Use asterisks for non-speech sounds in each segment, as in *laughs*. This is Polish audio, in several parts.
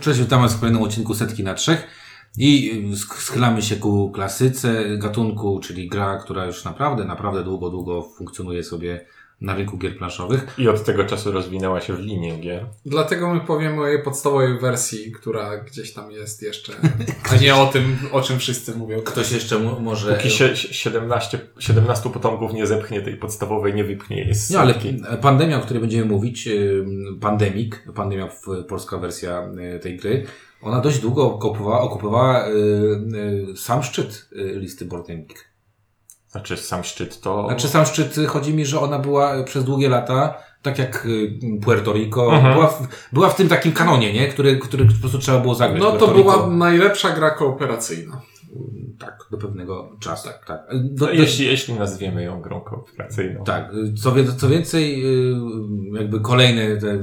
Cześć, witamy w kolejnym odcinku Setki na Trzech. I y, schylamy się ku klasyce gatunku, czyli gra, która już naprawdę, naprawdę długo, długo funkcjonuje sobie na rynku gier planszowych. I od tego czasu rozwinęła się w linię gier. Dlatego my powiemy o jej podstawowej wersji, która gdzieś tam jest jeszcze, *laughs* a nie o tym, o czym wszyscy mówią. Ktoś jeszcze może... Póki się 17, 17 potomków nie zepchnie tej podstawowej, nie wypchnie jej z Nie, ale pandemia, o której będziemy mówić, Pandemic, pandemia, w- polska wersja y, tej gry, ona dość długo okupowała, okupowała y, y, sam szczyt listy Boardgaming. Znaczy sam szczyt to... Znaczy sam szczyt, y, chodzi mi, że ona była przez długie lata, tak jak y, Puerto Rico, Mhm. była, w, była w tym takim kanonie, nie? Który, który po prostu trzeba było zagrać. No to była najlepsza gra kooperacyjna. Tak, do pewnego czasu. Tak, tak. Do, no, do, jeśli, jeśli nazwiemy ją grą kooperacyjną. Tak, y, co, co więcej, y, jakby kolejne te y,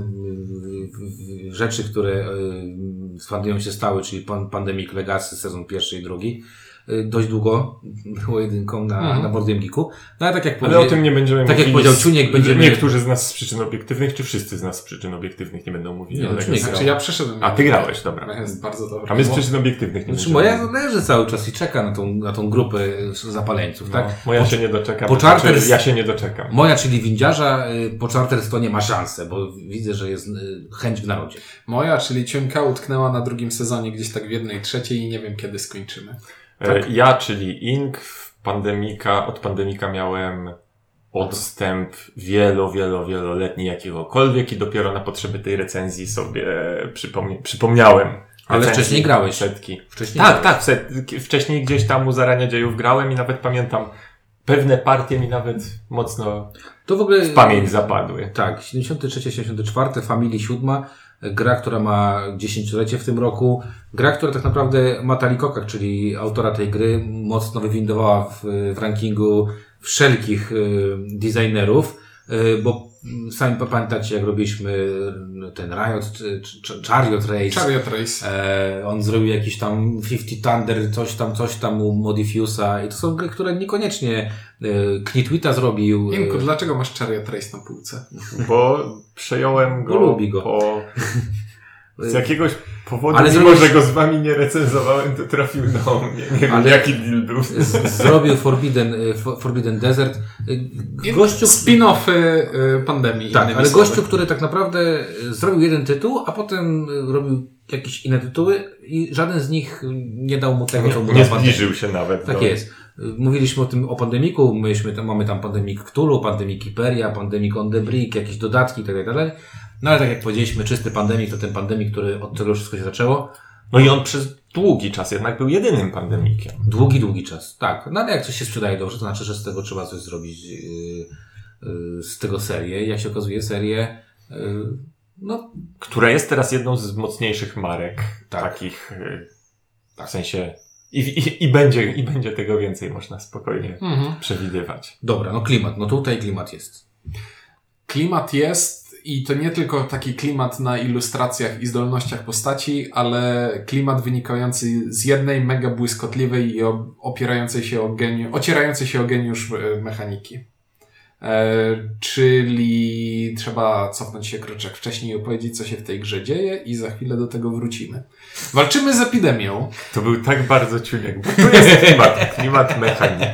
y, rzeczy, które y, z się stały, czyli pan, Pandemic Legacy, sezon pierwszy i drugi, y, dość długo było jedynką na, Mhm. na Board Game Geeku. No ale tak jak Ale o tym nie będziemy tak jak mówili. powiedział z- Ciuniek, będziemy- Niektórzy z nas z przyczyn obiektywnych, czy wszyscy z nas z przyczyn obiektywnych nie będą mówili. Nie, no? Ciuniek Znaczy grał. ja przeszedłem. A ty grałeś, dobra. Jest bardzo dobry. A my z przyczyn obiektywnych nie Znaczy moja leży cały czas i czeka na tą, na tą grupę zapaleńców, tak? No, moja się nie doczeka. po charter- znaczy, Ja się nie doczekam. Moja, czyli windziarza, y, po Charterstonie ma szansę, bo widzę, że jest y, chęć w narodzie. Moja, czyli ciunka utknęła na drugim sezonie gdzieś tak w jednej trzeciej i nie wiem kiedy skończymy. E, Ja, czyli Ink, pandemika, od pandemika miałem odstęp wielo, wielo, wieloletni jakiegokolwiek i dopiero na potrzeby tej recenzji sobie przypomniałem. Ale recenzji wcześniej grałeś. Setki. Wcześniej Tak, tak. set- Wcześniej gdzieś tam u zarania dziejów grałem i nawet pamiętam pewne partie mi nawet mocno To w ogóle... w pamięć zapadły. Tak, 73-74, Family 7, gra, która ma 10-lecie w tym roku. Gra, która tak naprawdę Matali Kokak, czyli autora tej gry, mocno wywindowała w, w rankingu wszelkich y, designerów, bo mm, sami pamiętacie, jak robiliśmy ten Riot, czy, czy, Chariot Race. Chariot Race. E, on zrobił jakiś tam 50 Thunder, coś tam, coś tam u Modifusa i to są gry, które niekoniecznie e, Knitwita zrobił. Imku, dlaczego masz Chariot Race na półce? Bo przejąłem go, Bo lubi go. po... *laughs* Z jakiegoś powodu, Ale mimo zrobisz- że go z wami nie recenzowałem, to trafił do mnie. Nie wiem, Ale- jaki deal był. z- zrobił Forbidden, Fo- Forbidden Desert. Gościu, Spin-offy y, pandemii. tak, ale słowy. gościu, który tak naprawdę e, zrobił jeden tytuł, a potem robił jakieś inne tytuły i żaden z nich nie dał mu tego, co mu Nie zbliżył się nawet Tak do... jest. Mówiliśmy o tym, o pandemiku, myśmy tam, mamy tam pandemik Cthulhu, pandemik Iperia, pandemik On The Brick, jakieś dodatki itd., itd. No ale tak jak powiedzieliśmy, czysty pandemik to ten pandemik, który od tego wszystko się zaczęło. No i on przez długi czas jednak był jedynym pandemikiem. Długi, długi czas. Tak. No ale jak coś się sprzedaje dobrze, to znaczy, że z tego trzeba coś zrobić yy, yy, z tego serię. Jak się okazuje, serię yy, no Która jest teraz jedną z mocniejszych marek. Tak. Takich, y, w sensie... I, i, I będzie, i będzie tego więcej, można spokojnie Mhm. przewidywać. dobra, no klimat. No tutaj klimat jest. Klimat jest i to nie tylko taki klimat na ilustracjach i zdolnościach postaci, ale klimat wynikający z jednej mega błyskotliwej i opierającej się o geniu, ocierającej się o geniusz e, mechaniki. E, czyli trzeba cofnąć się kroczek wcześniej i opowiedzieć, co się w tej grze dzieje i za chwilę do tego wrócimy. Walczymy z epidemią. To był tak bardzo ciuniek, bo to jest klimat, klimat mechaniki.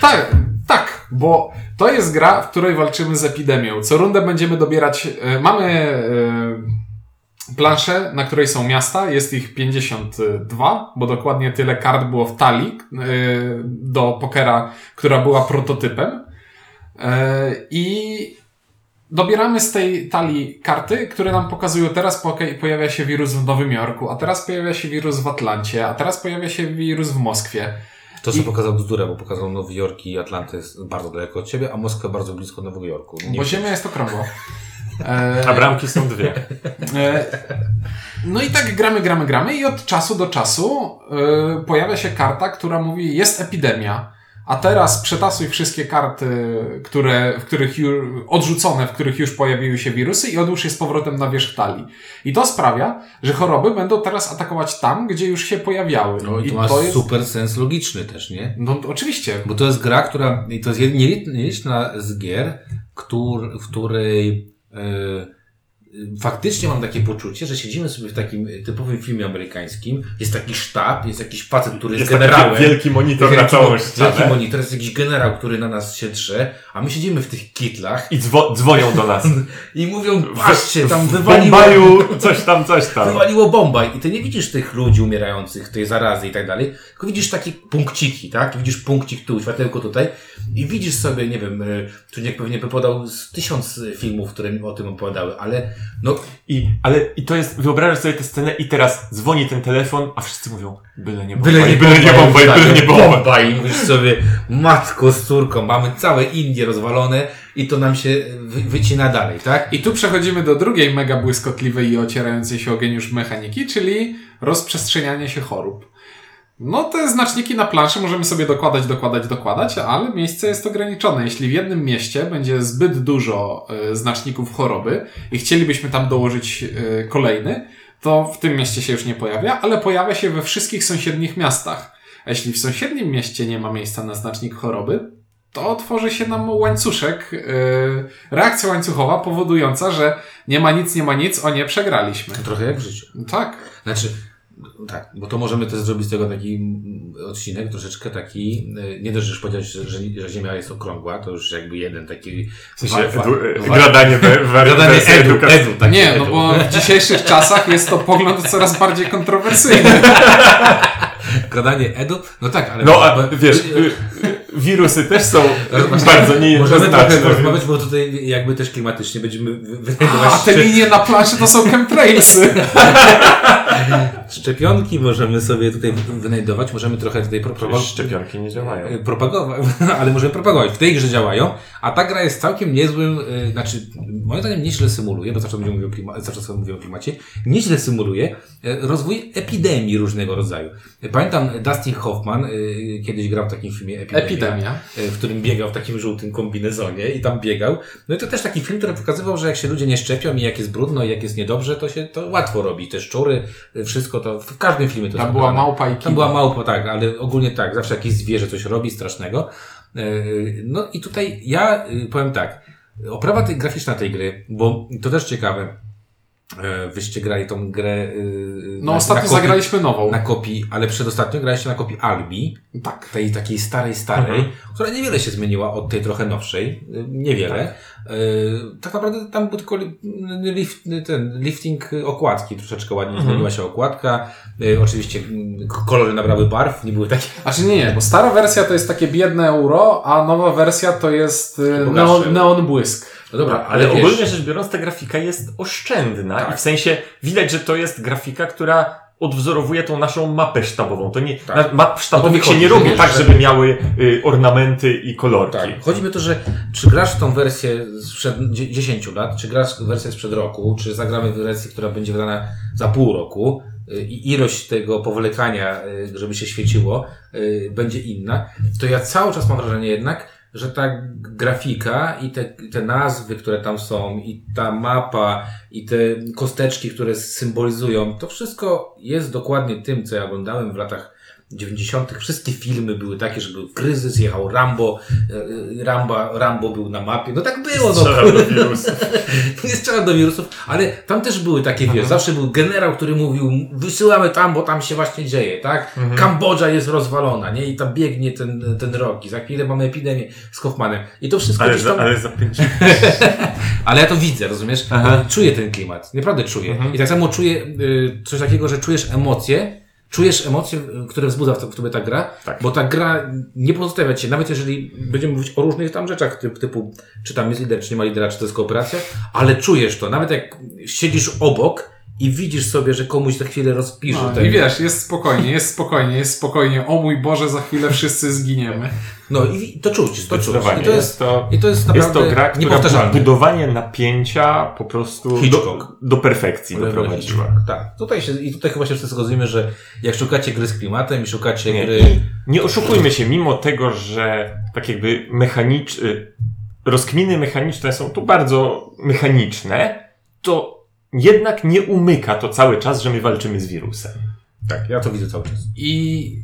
Tak, tak, bo to jest gra, w której walczymy z epidemią. Co rundę będziemy dobierać. E, mamy e, planszę, na której są miasta. Jest ich 52, bo dokładnie tyle kart było w talii e, do pokera, która była prototypem. E, I dobieramy z tej talii karty, które nam pokazują teraz pojawia się wirus w Nowym Jorku, a teraz pojawia się wirus w Atlancie, a teraz pojawia się wirus w Moskwie. To, co I- pokazał bzdurę, bo pokazał Nowy Jork i Atlantę jest bardzo daleko od ciebie, a Moskwa bardzo blisko Nowego Jorku. Nie Bo Ziemia jest okrągła. *laughs* E, A bramki są dwie. e, no i tak gramy, gramy, gramy i od czasu do czasu e, pojawia się karta, która mówi jest epidemia. A teraz przetasuj wszystkie karty, które, w których już, odrzucone, w których już pojawiły się wirusy i odłóż je z powrotem na wierzch talii. I to sprawia, że choroby będą teraz atakować tam, gdzie już się pojawiały. No i to ma super sens logiczny też, nie? No oczywiście. Bo to jest gra, która, i to jest nieliczna z gier, któr, w której e, faktycznie mam takie poczucie, że siedzimy sobie w takim y, typowym filmie amerykańskim, jest taki sztab, jest jakiś facet, który jest, Jest taki generałem. wielki monitor na całą wielki ścianę. monitor, jest jakiś generał, który na nas się drze, a my siedzimy w tych kitlach I dzwo- dzwonią do nas. *laughs* i mówią, patrzcie, tam wywaliło, Bombaju *laughs* coś tam, coś tam. wywaliło Bombaj i ty nie widzisz tych ludzi umierających, tej zarazy i tak dalej, tylko widzisz takie punkciki, tak? Widzisz punkcik tu, światełko tutaj i widzisz sobie, nie wiem, y, Czuniek pewnie by podał z tysiąc filmów, które o tym opowiadały, ale no I, ale, I to jest, wyobrażasz sobie tę scenę i teraz dzwoni ten telefon, a wszyscy mówią, byle nie Byle Bombaj, nie byle nie Bombaj, byle nie Bombaj. Bombaj. I mówisz sobie, matko z córką, mamy całe Indie rozwalone i to nam się wy, wycina dalej, tak? I tu przechodzimy do drugiej mega błyskotliwej i ocierającej się o geniusz mechaniki, czyli rozprzestrzenianie się chorób. No te znaczniki na planszy możemy sobie dokładać, dokładać, dokładać, ale miejsce jest ograniczone. Jeśli w jednym mieście będzie zbyt dużo e, znaczników choroby i chcielibyśmy tam dołożyć e, kolejny, to w tym mieście się już nie pojawia, ale pojawia się we wszystkich sąsiednich miastach. A jeśli w sąsiednim mieście nie ma miejsca na znacznik choroby, to tworzy się nam łańcuszek, yy, reakcja łańcuchowa powodująca, że nie ma nic, nie ma nic, o nie, przegraliśmy. Trochę jak w życiu. Tak. Znaczy, tak, bo to możemy też zrobić z tego taki odcinek, troszeczkę taki, y, nie dość, że już powiedziałeś, że, że, Ziemia jest okrągła, to już jakby jeden taki... W sensie, edu, wa- gradanie, wersji edu, edu, tak, nie, edu. no bo w dzisiejszych czasach jest to pogląd coraz bardziej kontrowersyjny. *laughs* Gadanie edu, no tak, ale... No, a wiesz, y, wirusy też są Właśnie, bardzo Możemy niejednoznaczne. trochę porozmawiać, bo tutaj jakby też klimatycznie będziemy wy- wynajdować A te linie na planszy to są chemtrailsy. *laughs* *laughs* szczepionki, możemy sobie tutaj wynajdować, możemy trochę tutaj propagować. Szczepionki nie działają. propagować, *laughs* ale możemy propagować. W tej grze działają, a ta gra jest całkiem niezłym, y, znaczy, moim zdaniem nieźle symuluje, bo zawsze mówię o, klima, zawsze sobie mówię o klimacie, nieźle symuluje y, rozwój epidemii różnego rodzaju. Pamiętam Dustin Hoffman y, kiedyś grał w takim filmie Epidemia, Epidemia. y, w którym biegał w takim żółtym kombinezonie i tam biegał. No i to też taki film, który pokazywał, że jak się ludzie nie szczepią i jak jest brudno i jak jest niedobrze, to się to łatwo robi. Te szczury, y, wszystko to, w każdym filmie to Tam była pokazane. małpa i Tam kiba. była małpa, tak, ale ogólnie tak, zawsze jakieś zwierzę coś robi strasznego. Yy, No i tutaj ja yy, powiem tak, oprawa tej, graficzna tej gry, bo to też ciekawe, wyście grali tą grę yy, No ostatnio zagraliśmy nową. na kopii, ale przedostatnio graliście na kopii Albi, Tak. tej takiej starej, starej, Mhm. która niewiele się zmieniła od tej trochę nowszej, yy, niewiele. Yy, tak naprawdę tam był tylko li- lift, ten lifting okładki, troszeczkę ładnie Mhm. zmieniła się okładka. Oczywiście mm, kolory nabrały barw, nie były takie Znaczy nie, nie, bo stara wersja to jest takie biedne euro, a nowa wersja to jest y, neon, neon błysk. No dobra, Ale, ale, wiesz, ogólnie rzecz biorąc, ta grafika jest oszczędna Tak. i w sensie widać, że to jest grafika, która odwzorowuje tą naszą mapę sztabową. To nie, Tak. map sztabowych się nie robi tak, że- żeby miały y, ornamenty i kolorki. Tak. Chodzi mi o to, że czy grasz w tą wersję sprzed dzie- 10 lat, czy grasz w wersję sprzed roku, czy zagramy w wersję, która będzie wydana za pół roku y, i ilość tego powlekania, y, żeby się świeciło, y, będzie inna, to ja cały czas mam wrażenie jednak, że ta grafika i te, te nazwy, które tam są, i ta mapa, i te kosteczki, które symbolizują, to wszystko jest dokładnie tym, co ja oglądałem w latach 90. Wszystkie filmy były takie, że był kryzys, jechał Rambo, e, Rambo, Rambo był na mapie. No tak było, no. Strzelam do wirusów. *laughs* Nie strzelam do wirusów, ale tam też były takie, wiesz, zawsze był generał, który mówił, wysyłamy tam, bo tam się właśnie dzieje, tak? Kambodża jest rozwalona, nie? I tam biegnie ten, ten rok i za chwilę mamy epidemię z Hoffmanem. I to wszystko Ale, gdzieś tam... za, ale za pięć *laughs* Ale ja to widzę, rozumiesz? Aha. Czuję ten klimat, naprawdę czuję. I tak samo czuję y, coś takiego, że czujesz emocje, czujesz emocje, które wzbudza w, to- w tobie ta gra, Tak. bo ta gra nie pozostawia cię, nawet jeżeli będziemy mówić o różnych tam rzeczach, typ, typu czy tam jest lider, czy nie ma lidera, czy to jest kooperacja, ale czujesz to, nawet jak siedzisz obok i widzisz sobie, że komuś za chwilę rozpisze No. I wiesz, jest spokojnie, jest spokojnie, jest spokojnie. O mój Boże, za chwilę wszyscy zginiemy. No i to czuć, to czuć. I to jest, jest, to, i to jest jest naprawdę to gra, która budowanie napięcia po prostu do, Hitchcock. do perfekcji doprowadziła. Tak, tutaj się, i tutaj chyba się wszyscy zgodzimy, że jak szukacie gry z klimatem i szukacie Nie. gry... I nie oszukujmy się, mimo tego, że tak jakby mechanicz... y, rozkminy mechaniczne są tu bardzo mechaniczne, to jednak nie umyka to cały czas, że my walczymy z wirusem. Tak, ja to widzę cały czas. I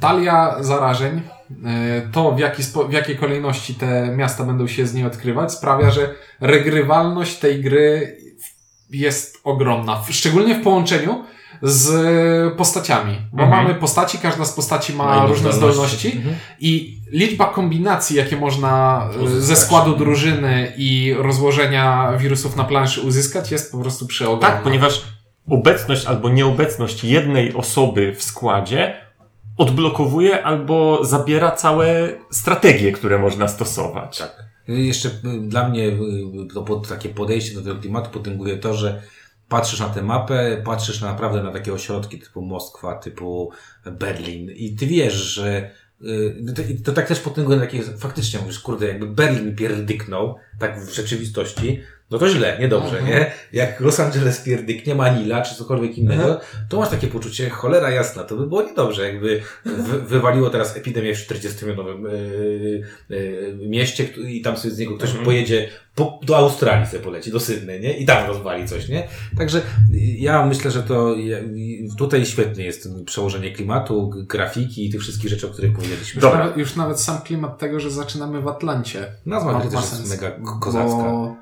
talia zarażeń e, to w, jaki spo, w jakiej kolejności te miasta będą się z niej odkrywać, sprawia, że regrywalność tej gry jest ogromna. Szczególnie w połączeniu z postaciami. Bo Mhm. mamy postaci, każda z postaci ma, inne różne zdolności. zdolności Mhm. i liczba kombinacji, jakie można e, Uzyskać. ze składu drużyny i rozłożenia wirusów na planszy uzyskać, jest po prostu przeogromna. Tak, ponieważ obecność albo nieobecność jednej osoby w składzie odblokowuje albo zabiera całe strategie, które można stosować. Tak. Jeszcze y, dla mnie y, to pod, takie podejście do tego klimatu potęguje to, że patrzysz na tę mapę, patrzysz naprawdę na takie ośrodki typu Moskwa, typu Berlin i ty wiesz, że y, to, i to tak też potęguje na takie, faktycznie mówisz, kurde, jakby Berlin pierdyknął, tak w rzeczywistości, no to źle, niedobrze, Mhm. nie? Jak Los Angeles pierdyknie, Manila, czy cokolwiek innego, Mhm. to masz takie poczucie, cholera jasna, to by było niedobrze, jakby wy, wywaliło teraz epidemię w 40-milionowym yy, yy, mieście i tam sobie z niego ktoś Mhm. pojedzie po, do Australii sobie poleci, do Sydney, nie? I tam rozwali coś, nie? Także ja myślę, że to tutaj świetnie jest przełożenie klimatu, grafiki i tych wszystkich rzeczy, o których powiedzieliśmy. Dobra. Nawet, już nawet sam klimat tego, że zaczynamy w Atlancie. Nazwa Ma- też jest mega ko- kozacka. Bo,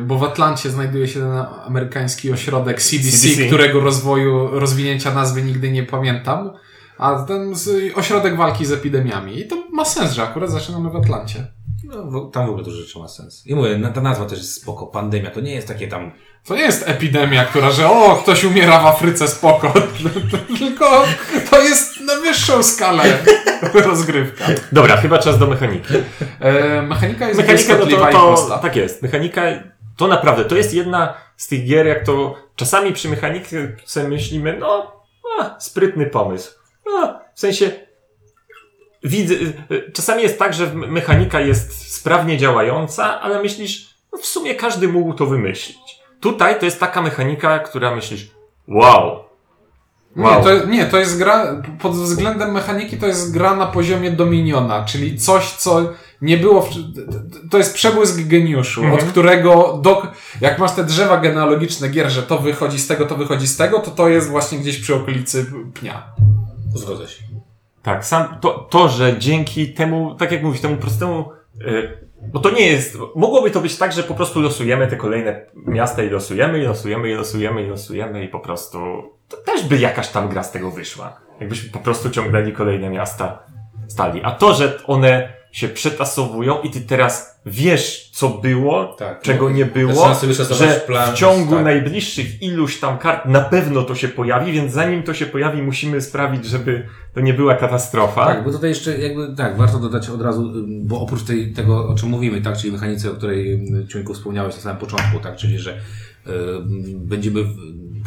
bo w Atlancie znajduje się ten amerykański ośrodek CDC, CDC. którego rozwoju, rozwinięcia nazwy nigdy nie pamiętam. A ten ośrodek walki z epidemiami. I to ma sens, że akurat zaczynamy w Atlancie. No, tam w ogóle dużo rzeczy ma sens. I mówię, na- ta nazwa też jest spoko. Pandemia to nie jest takie tam To nie jest epidemia, która, że o, ktoś umiera w Afryce, spoko. *laughs* Tylko to jest na wyższą skalę *laughs* rozgrywka. Dobra, chyba czas do mechaniki. E, mechanika jest Mechanika, no to, i to tak jest. Mechanika, to naprawdę, to jest jedna z tych gier, jak to czasami przy mechanice myślimy, no, a, sprytny pomysł. A, w sensie, widzę, y, czasami jest tak, że mechanika jest sprawnie działająca, ale myślisz, no w sumie każdy mógł to wymyślić. Tutaj to jest taka mechanika, która myślisz, wow, Wow. Nie, to, nie, to jest gra, pod względem mechaniki to jest gra na poziomie Dominiona, czyli coś, co nie było, w, to jest przebłysk geniuszu, Mhm. od którego, do, jak masz te drzewa genealogiczne gier, że to wychodzi z tego, to wychodzi z tego, to to jest właśnie gdzieś przy okolicy pnia. Zgodzę się. Tak, sam to, to, że dzięki temu, tak jak mówisz, temu prostemu, y, bo to nie jest, mogłoby to być tak, że po prostu losujemy te kolejne miasta i losujemy, i losujemy, i losujemy, i losujemy i po prostu, to też by jakaś tam gra z tego wyszła. Jakbyśmy po prostu ciągnęli kolejne miasta stali. A to, że one się przetasowują i ty teraz wiesz, co było, Tak. czego nie było, że plan, w ciągu tak. najbliższych iluś tam kart na pewno to się pojawi, więc zanim to się pojawi, musimy sprawić, żeby to nie była katastrofa. Tak, bo tutaj jeszcze jakby, tak, warto dodać od razu, bo oprócz tej, tego, o czym mówimy, tak, czyli mechanice, o której Ciuńku wspomniałeś na samym początku, tak, czyli że będziemy,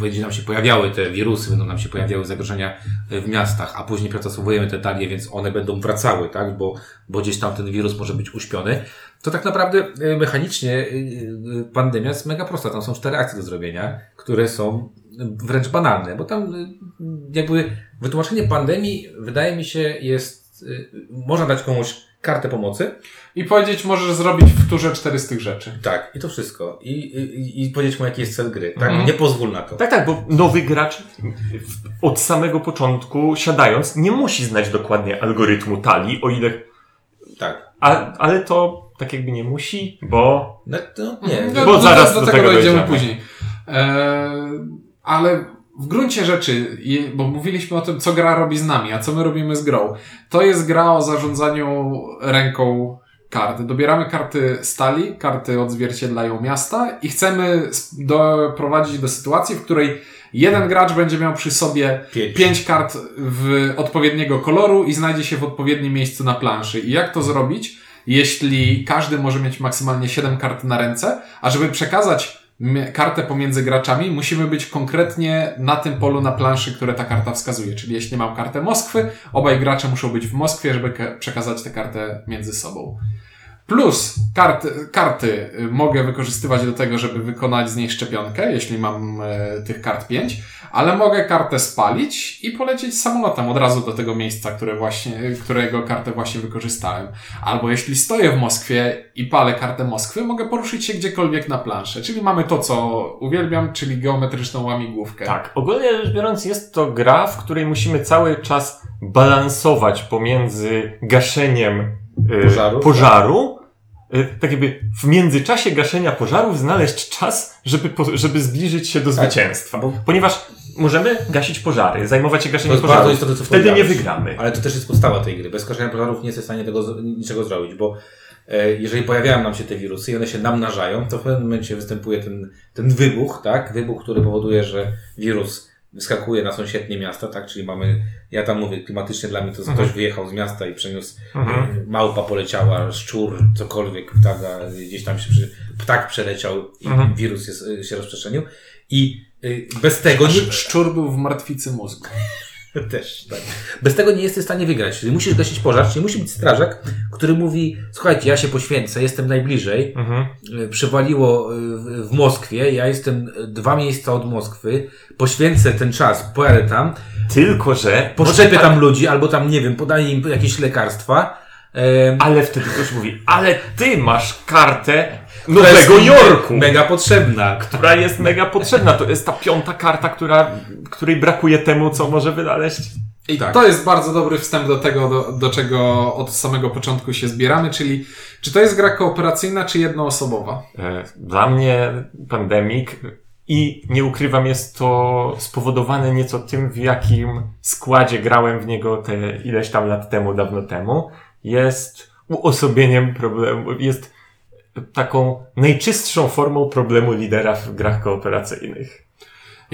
będzie nam się pojawiały te wirusy, będą nam się pojawiały zagrożenia y, w miastach, a później przetasowujemy te talie, więc one będą wracały, tak, bo, bo gdzieś tam ten wirus może być uśpiony. To tak naprawdę y, mechanicznie y, y, pandemia jest mega prosta. Tam są cztery akcje do zrobienia, które są wręcz banalne, bo tam jakby wytłumaczenie pandemii wydaje mi się jest, można dać komuś kartę pomocy. I powiedzieć, możesz zrobić w turze cztery z tych rzeczy. Tak, i to wszystko. I, i, i powiedzieć mu, jaki jest cel gry. Tak? Mhm. Nie pozwól na to. Tak, tak, bo nowy gracz od samego początku siadając nie musi znać dokładnie algorytmu talii, o ile. Tak. A, ale to tak jakby nie musi, bo. No, to nie. No, Bo do, zaraz do, do tego tego dojdziemy później. Eee, ale w gruncie rzeczy, bo mówiliśmy o tym, co gra robi z nami, a co my robimy z grą. To jest gra o zarządzaniu ręką kart. Dobieramy karty stali, karty odzwierciedlają miasta i chcemy doprowadzić do sytuacji, w której jeden gracz będzie miał przy sobie Pięć. pięć kart w odpowiedniego koloru i znajdzie się w odpowiednim miejscu na planszy. I jak to zrobić, jeśli każdy może mieć maksymalnie 7 kart na ręce, a żeby przekazać kartę pomiędzy graczami, musimy być konkretnie na tym polu na planszy, które ta karta wskazuje. Czyli jeśli mam kartę Moskwy, obaj gracze muszą być w Moskwie, żeby przekazać tę kartę między sobą. Plus karty, karty mogę wykorzystywać do tego, żeby wykonać z niej szczepionkę, jeśli mam e, tych kart 5, ale mogę kartę spalić i polecieć samolotem od razu do tego miejsca, które właśnie, którego kartę właśnie wykorzystałem. Albo jeśli stoję w Moskwie i palę kartę Moskwy, mogę poruszyć się gdziekolwiek na planszę. Czyli mamy to, co uwielbiam, czyli geometryczną łamigłówkę. Tak, ogólnie rzecz biorąc, jest to gra, w której musimy cały czas balansować pomiędzy gaszeniem Pożaru? pożaru y, tak jakby w międzyczasie gaszenia pożarów znaleźć czas, żeby, po, żeby zbliżyć się do zwycięstwa. bo- Ponieważ możemy gasić pożary, zajmować się gaszeniem pożarów. istotne, co Wtedy nie wygramy. Ale to też jest podstawa tej gry. Bez koszenia pożarów nie jesteś w stanie tego, niczego zrobić, bo e, jeżeli pojawiają nam się te wirusy i one się namnażają, to w pewnym momencie występuje ten, ten wybuch, tak? Wybuch, który powoduje, że wirus wyskakuje na sąsiednie miasta, tak? Czyli mamy, ja tam mówię, klimatycznie dla mnie to Mhm. ktoś wyjechał z miasta i przeniósł, Mhm. e, małpa poleciała, szczur, cokolwiek, ptaka, gdzieś tam się, przy, ptak przeleciał i Mhm. wirus jest, e, się rozprzestrzenił i e, bez tego Szczur był w martwicy mózgu. *laughs* też, tak. Bez tego nie jesteś w stanie wygrać. Czyli musisz gasić pożar, czyli musi być strażak, który mówi, słuchajcie, ja się poświęcę, jestem najbliżej, Mhm. y, przywaliło y, w- Moskwie, ja jestem y, dwa miejsca od Moskwy, poświęcę ten czas, pojadę tam, Tylko, że... poszczepię tam ludzi, albo tam, nie wiem, podaję im jakieś lekarstwa. Ale wtedy ktoś mówi, ale ty masz kartę Nowego Jorku, Mega potrzebna. która jest mega potrzebna. To jest ta piąta karta, która, której brakuje temu, co może wynaleźć. I Tak. to jest bardzo dobry wstęp do tego, do, do czego od samego początku się zbieramy, czyli czy to jest gra kooperacyjna, czy jednoosobowa? E, Dla mnie pandemik i nie ukrywam, jest to spowodowane nieco tym, w jakim składzie grałem w niego te ileś tam lat temu, dawno temu. Jest uosobieniem problemu, jest taką najczystszą formą problemu lidera w grach kooperacyjnych.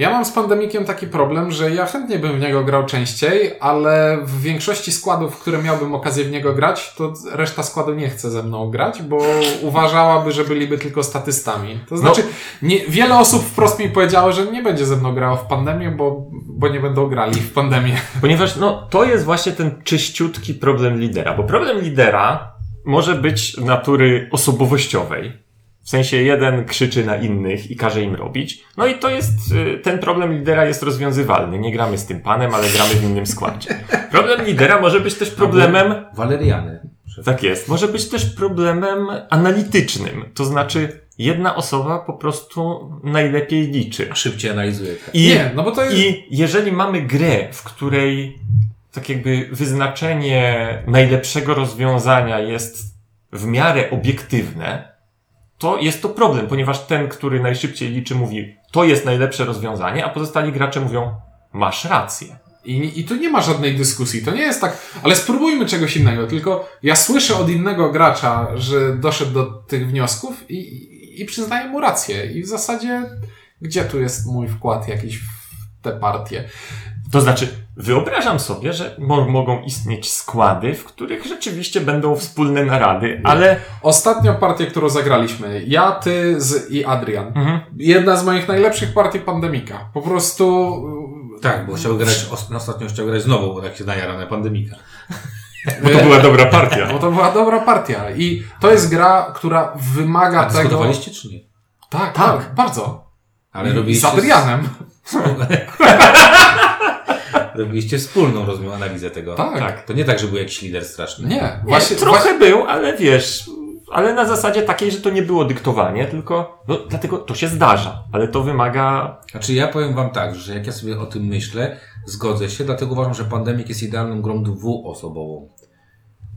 Ja mam z Pandemikiem taki problem, że ja chętnie bym w niego grał częściej, ale w większości składów, w które miałbym okazję w niego grać, to reszta składu nie chce ze mną grać, bo *laughs* uważałaby, że byliby tylko statystami. To znaczy, nie, wiele osób wprost mi powiedziało, że nie będzie ze mną grało w pandemię, bo, bo nie będą grali w pandemię. Ponieważ no, to jest właśnie ten czyściutki problem lidera, bo problem lidera może być natury osobowościowej. W sensie jeden krzyczy na innych i każe im robić. No i to jest, y, ten problem lidera jest rozwiązywalny. Nie gramy z tym panem, ale gramy w innym składzie. Problem lidera może być też problemem, Waleriany. tak jest, może być też problemem analitycznym. To znaczy, jedna osoba po prostu najlepiej liczy. Szybciej analizuje. Tak. I Nie, no bo to jest... i jeżeli mamy grę, w której tak jakby wyznaczenie najlepszego rozwiązania jest w miarę obiektywne, to jest to problem, ponieważ ten, który najszybciej liczy, mówi, to jest najlepsze rozwiązanie, a pozostali gracze mówią, masz rację. I, I tu nie ma żadnej dyskusji. To nie jest tak, ale spróbujmy czegoś innego. Tylko ja słyszę od innego gracza, że doszedł do tych wniosków i, i, przyznaję mu rację. I w zasadzie, gdzie tu jest mój wkład jakiś w tę partię? To znaczy, wyobrażam sobie, że mo mogą istnieć składy, w których rzeczywiście będą wspólne narady, ale Ostatnia partia, którą zagraliśmy, ja, ty z, i Adrian. mhm. Jedna z moich najlepszych partii Pandemika. Po prostu... Tak, bo chciał grać, os- ostatnio chciał grać znowu, bo tak się najara na pandemika. *laughs* bo to była dobra partia. Bo to była dobra partia. I to jest gra, która wymaga A tego... czy nie? Tak, tak, bardzo. Ale robiliście... Z Adrianem. *laughs* *laughs* Robiliście wspólną rozmowę, analizę tego. Tak. Tak. To nie tak, że był jakiś lider straszny. Nie, Właśnie, właśnie, trochę właśnie był, ale wiesz, ale na zasadzie takiej, że to nie było dyktowanie, tylko, no dlatego to się zdarza, ale to wymaga, Znaczy ja powiem wam tak, że jak ja sobie o tym myślę, zgodzę się, dlatego uważam, że Pandemic jest idealną grą dwuosobową.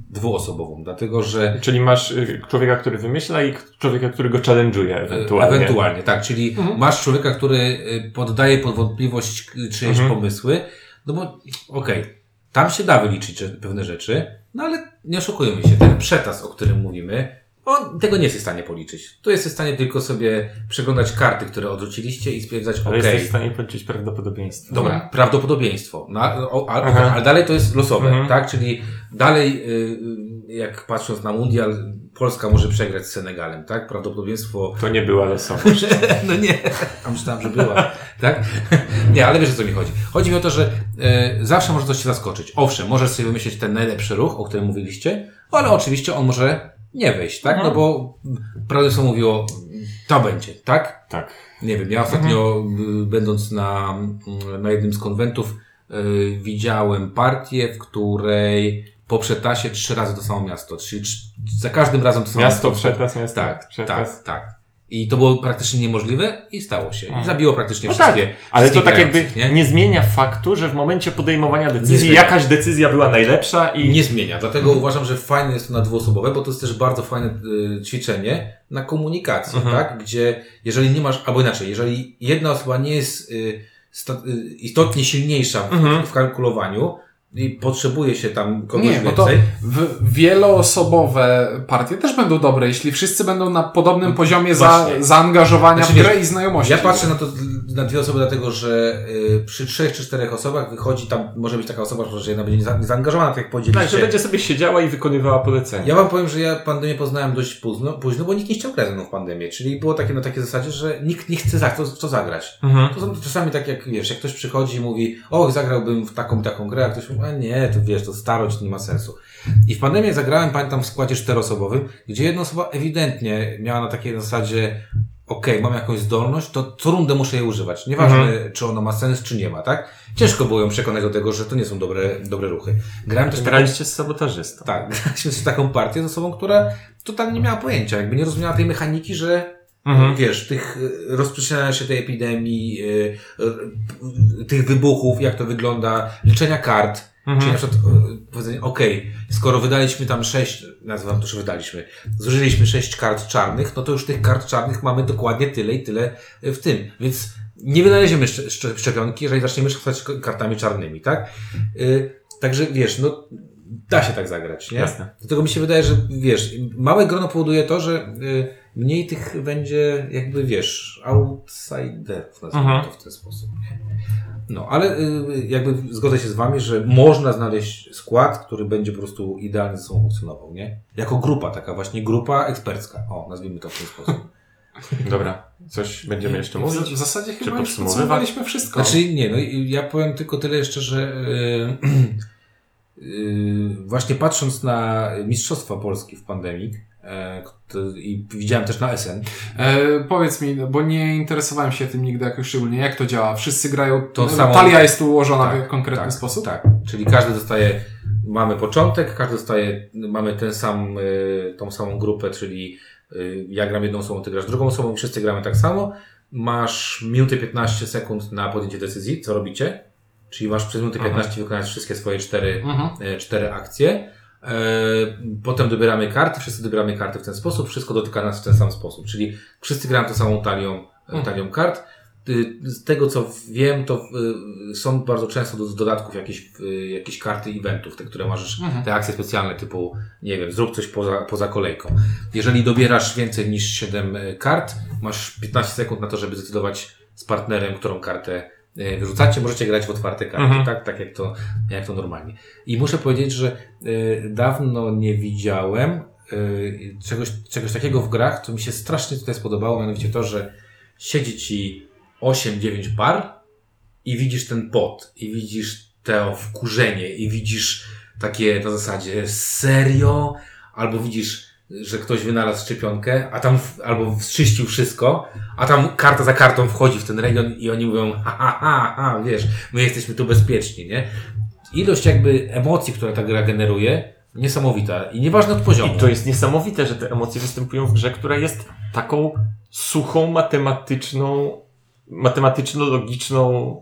Dwuosobową, dlatego że czyli masz y, człowieka, który wymyśla i człowieka, który go challenge'uje ewentualnie. Ewentualnie, tak. Czyli masz człowieka, który y, poddaje pod wątpliwość czyjeś Mhm. pomysły, no bo okej, tam się da wyliczyć pewne rzeczy, no ale nie oszukujmy się, ten przetas, o którym mówimy, on tego nie jest w stanie policzyć. Tu jest w stanie tylko sobie przeglądać karty, które odrzuciliście i stwierdzać, Ale okej, jesteś w stanie policzyć prawdopodobieństwo. Dobra, prawdopodobieństwo. No, o, a, ale dalej to jest losowe, Mhm. tak? Czyli dalej, y, y, jak patrząc na mundial, Polska może przegrać z Senegalem, tak? Prawdopodobieństwo To nie była losowość. *laughs* no nie, a myślałem, że była. *laughs* tak? Nie, ale wiesz o co mi chodzi. Chodzi mi o to, że e, zawsze może coś się zaskoczyć. Owszem, możesz sobie wymyślić ten najlepszy ruch, o którym mówiliście, ale oczywiście on może nie wejść, tak? No bo prawdopodobieństwo mówiło, to będzie, tak? tak. Nie wiem, ja ostatnio y, będąc na, y, na jednym z konwentów y, widziałem partię, w której po przetasie trzy razy to samo miasto, czyli trz- za każdym razem to samo Miasto, przetas, miasto. tak, przetas. tak, tak. I to było praktycznie niemożliwe i stało się. I zabiło praktycznie No tak, wszystkie. ale to tak jakby grających, nie? zmienia faktu, że w momencie podejmowania Nie decyzji jakaś decyzja była najlepsza i Nie zmienia. Dlatego uważam, że fajne jest to na dwuosobowe, bo to jest też bardzo fajne y, ćwiczenie na komunikację, Mhm. tak? Gdzie jeżeli nie masz, albo inaczej, jeżeli jedna osoba nie jest y, sta, y, istotnie silniejsza w, Mhm. w kalkulowaniu i potrzebuje się tam kogoś Nie, bo to więcej, w, wieloosobowe partie też będą dobre, jeśli wszyscy będą na podobnym poziomie za, No zaangażowania Znaczy, w grę wiesz, i znajomości. Ja patrzę na to na dwie osoby, dlatego że y, przy trzech czy czterech osobach wychodzi tam, może być taka osoba, że jedna będzie za- zaangażowana, tak jak tak, powiedzieliście. że będzie sobie siedziała i wykonywała polecenia. Ja wam powiem, że ja pandemię poznałem dość późno, późno bo nikt nie chciał grać ze mną w pandemię. Czyli było takie na takiej zasadzie, że nikt nie chce za to, w to zagrać. Mhm. To są czasami tak jak, wiesz, jak ktoś przychodzi i mówi, o, zagrałbym w taką taką grę, a ktoś mówi, a nie, to wiesz, to starość, nie ma sensu. I w pandemię zagrałem, pamiętam, w składzie czteroosobowym, gdzie jedna osoba ewidentnie miała na takiej zasadzie, okej, mam jakąś zdolność, to co rundę muszę jej używać. Nieważne, czy ono ma sens, czy nie ma, tak? Ciężko było ją przekonać do tego, że to nie są dobre, dobre ruchy. Grałem też taką Graliście z sabotażystą. tak, *laughs* graliśmy z taką partię z osobą, która totalnie nie miała pojęcia, jakby nie rozumiała tej mechaniki, że Mhm. wiesz, tych y, rozprzestrzeniania się tej epidemii, y, y, tych wybuchów, jak to wygląda, liczenia kart. Mhm. Czyli na przykład y, powiedzenie, okej, skoro wydaliśmy tam sześć, nazywam to, że wydaliśmy, zużyliśmy sześć kart czarnych, no to już tych kart czarnych mamy dokładnie tyle i tyle y, w tym. Więc nie wynaleziemy szcz- szcz- szczepionki, jeżeli zaczniemy szafać kartami czarnymi, tak? Y, Także wiesz, no da się tak zagrać, nie? Jasne. Dlatego mi się wydaje, że wiesz, małe grono powoduje to, że y, mniej tych będzie jakby, wiesz, outsiderów, nazwijmy to w ten sposób. Nie? No, ale y, jakby zgodzę się z wami, że można znaleźć skład, który będzie po prostu idealnie ze sobą funkcjonował, nie? Jako grupa, taka właśnie grupa ekspercka. O, nazwijmy to w ten sposób. *laughs* Dobra, coś będziemy jeszcze mówić? w zasadzie chyba już podsumowaliśmy wszystko. Znaczy, nie, no i ja powiem tylko tyle jeszcze, że y, *clears throat* y, właśnie patrząc na Mistrzostwa Polski w pandemii i widziałem też na SN, E, powiedz mi, bo nie interesowałem się tym nigdy jakoś szczególnie, jak to działa. Wszyscy grają, To to samo- talia jest tu ułożona Tak, w konkretny tak, sposób? Tak, czyli każdy dostaje, mamy początek, każdy dostaje, mamy ten sam, y, tą samą grupę, czyli ja gram jedną osobą, ty grasz drugą osobą, wszyscy gramy tak samo. Masz minutę 15 sekund na podjęcie decyzji, co robicie. Czyli masz przez minutę Mhm. 15 wykonać wszystkie swoje cztery, Mhm. e, cztery akcje. E, Potem dobieramy karty, wszyscy dobieramy karty w ten sposób, wszystko dotyka nas w ten sam sposób. Czyli wszyscy grają tą samą talią, Mhm. talią kart. Y, Z tego co wiem, to y, są bardzo często do dodatków jakieś, y, jakieś karty eventów, te, które możesz, Mhm. te akcje specjalne typu, nie wiem, zrób coś poza, poza kolejką. Jeżeli dobierasz więcej niż 7 kart, masz 15 sekund na to, żeby zdecydować z partnerem, którą kartę wyrzucacie. Możecie grać w otwarte karty, Mhm. tak, tak jak to, jak to normalnie. I muszę powiedzieć, że y, dawno nie widziałem y, czegoś, czegoś takiego w grach, co mi się strasznie tutaj spodobało, mianowicie to, że siedzi ci 8-9 par i widzisz ten pot, i widzisz to wkurzenie, i widzisz takie na zasadzie serio, albo widzisz, że ktoś wynalazł szczepionkę, a tam, w- albo wstrzyścił wszystko, a tam karta za kartą wchodzi w ten region i oni mówią, ha, ha, ha, ha wiesz, my jesteśmy tu bezpieczni, nie? Ilość jakby emocji, która ta gra generuje, niesamowita i nieważne od poziomu. I to jest niesamowite, że te emocje występują w grze, która jest taką suchą, matematyczną, matematyczno-logiczną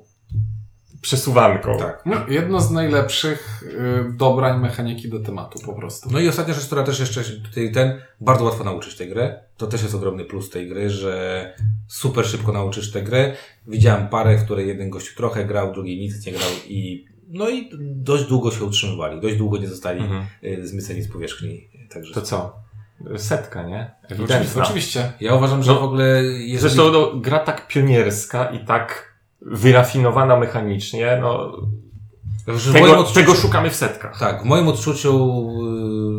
przesuwanką. Tak. No, jedno z najlepszych y, dobrań mechaniki do tematu po prostu. No i ostatnia rzecz, która też jeszcze tutaj ten, bardzo łatwo nauczyć tę grę. To też jest ogromny plus tej gry, że super szybko nauczysz tę grę. Widziałem parę, w której jeden gościu trochę grał, drugi nic nie grał i no i dość długo się utrzymywali, dość długo nie zostali Mhm. y, zmyceni z powierzchni. Także To co? Setka, nie? Oczywiście, Ewidentna. oczywiście. ja uważam, że No, w ogóle jeżeli... Zresztą no, gra tak pionierska i tak wyrafinowana mechanicznie, no tego, odczuciu- tego szukamy w setkach. Tak, w moim odczuciu,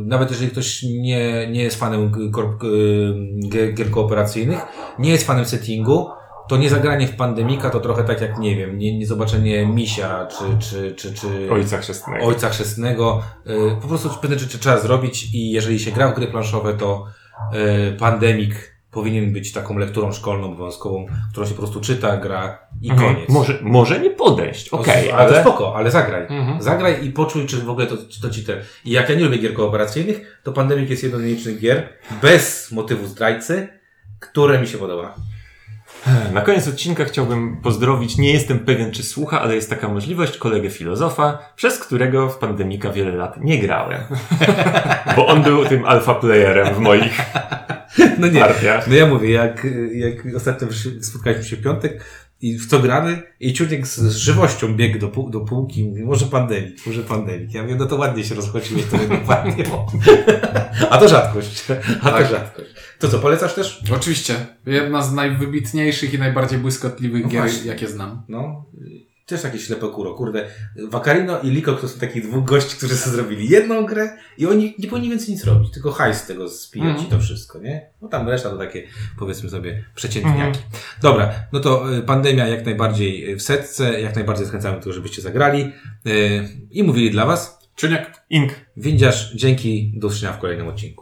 y, nawet jeżeli ktoś nie, nie jest fanem korp, gier, gier kooperacyjnych, nie jest fanem settingu, to nie zagranie w Pandemika to trochę tak jak, nie wiem, nie, nie zobaczenie misia czy, czy, czy, czy Ojca chrzestnego. ojca chrzestnego. Y, Po prostu pewne rzeczy trzeba zrobić i jeżeli się gra w gry planszowe, to y, Pandemik powinien być taką lekturą szkolną, obowiązkową, którą się po prostu czyta, gra i Mhm. koniec. Może, może nie podejść, okej, ale... ale... spoko, ale zagraj. Mhm. Zagraj i poczuj, czy w ogóle to, to ci te. I jak ja nie lubię gier kooperacyjnych, to Pandemic jest jedną z nielicznych gier bez motywu zdrajcy, Które mi się podoba. Na koniec odcinka chciałbym pozdrowić, nie jestem pewien czy słucha, ale jest taka możliwość, kolegę filozofa, przez którego w Pandemika wiele lat nie grałem. *laughs* Bo on był tym alfa playerem w moich *laughs* No nie. partiach. No ja mówię, jak, jak ostatnio spotkaliśmy się w piątek i w co gramy i Ciuniek z, z żywością biegł do, pół, do półki i mówi, może pandemik, może pandemik. Ja mówię, no to ładnie się rozchodziłeś, to dokładnie. bo- *laughs* A to rzadkość. A to Tak. rzadkość. To co, polecasz też? Oczywiście. Jedna z najwybitniejszych i najbardziej błyskotliwych No gier, właśnie. jakie znam. No, też jakieś ślepe kuro. Kurde, Wakarino i Liko to są takich dwóch gości, którzy sobie zrobili jedną grę i oni nie powinni więcej nic robić, tylko hajs z tego spijać Mhm. i to wszystko, nie? No tam reszta to takie, powiedzmy sobie, przeciętniaki. Dobra, no to y, pandemia jak najbardziej w setce, jak najbardziej zachęcamy do tego, żebyście zagrali y, i mówili dla Was. Czuniek, Ink. Windziarz, dzięki, do usłyszenia w kolejnym odcinku.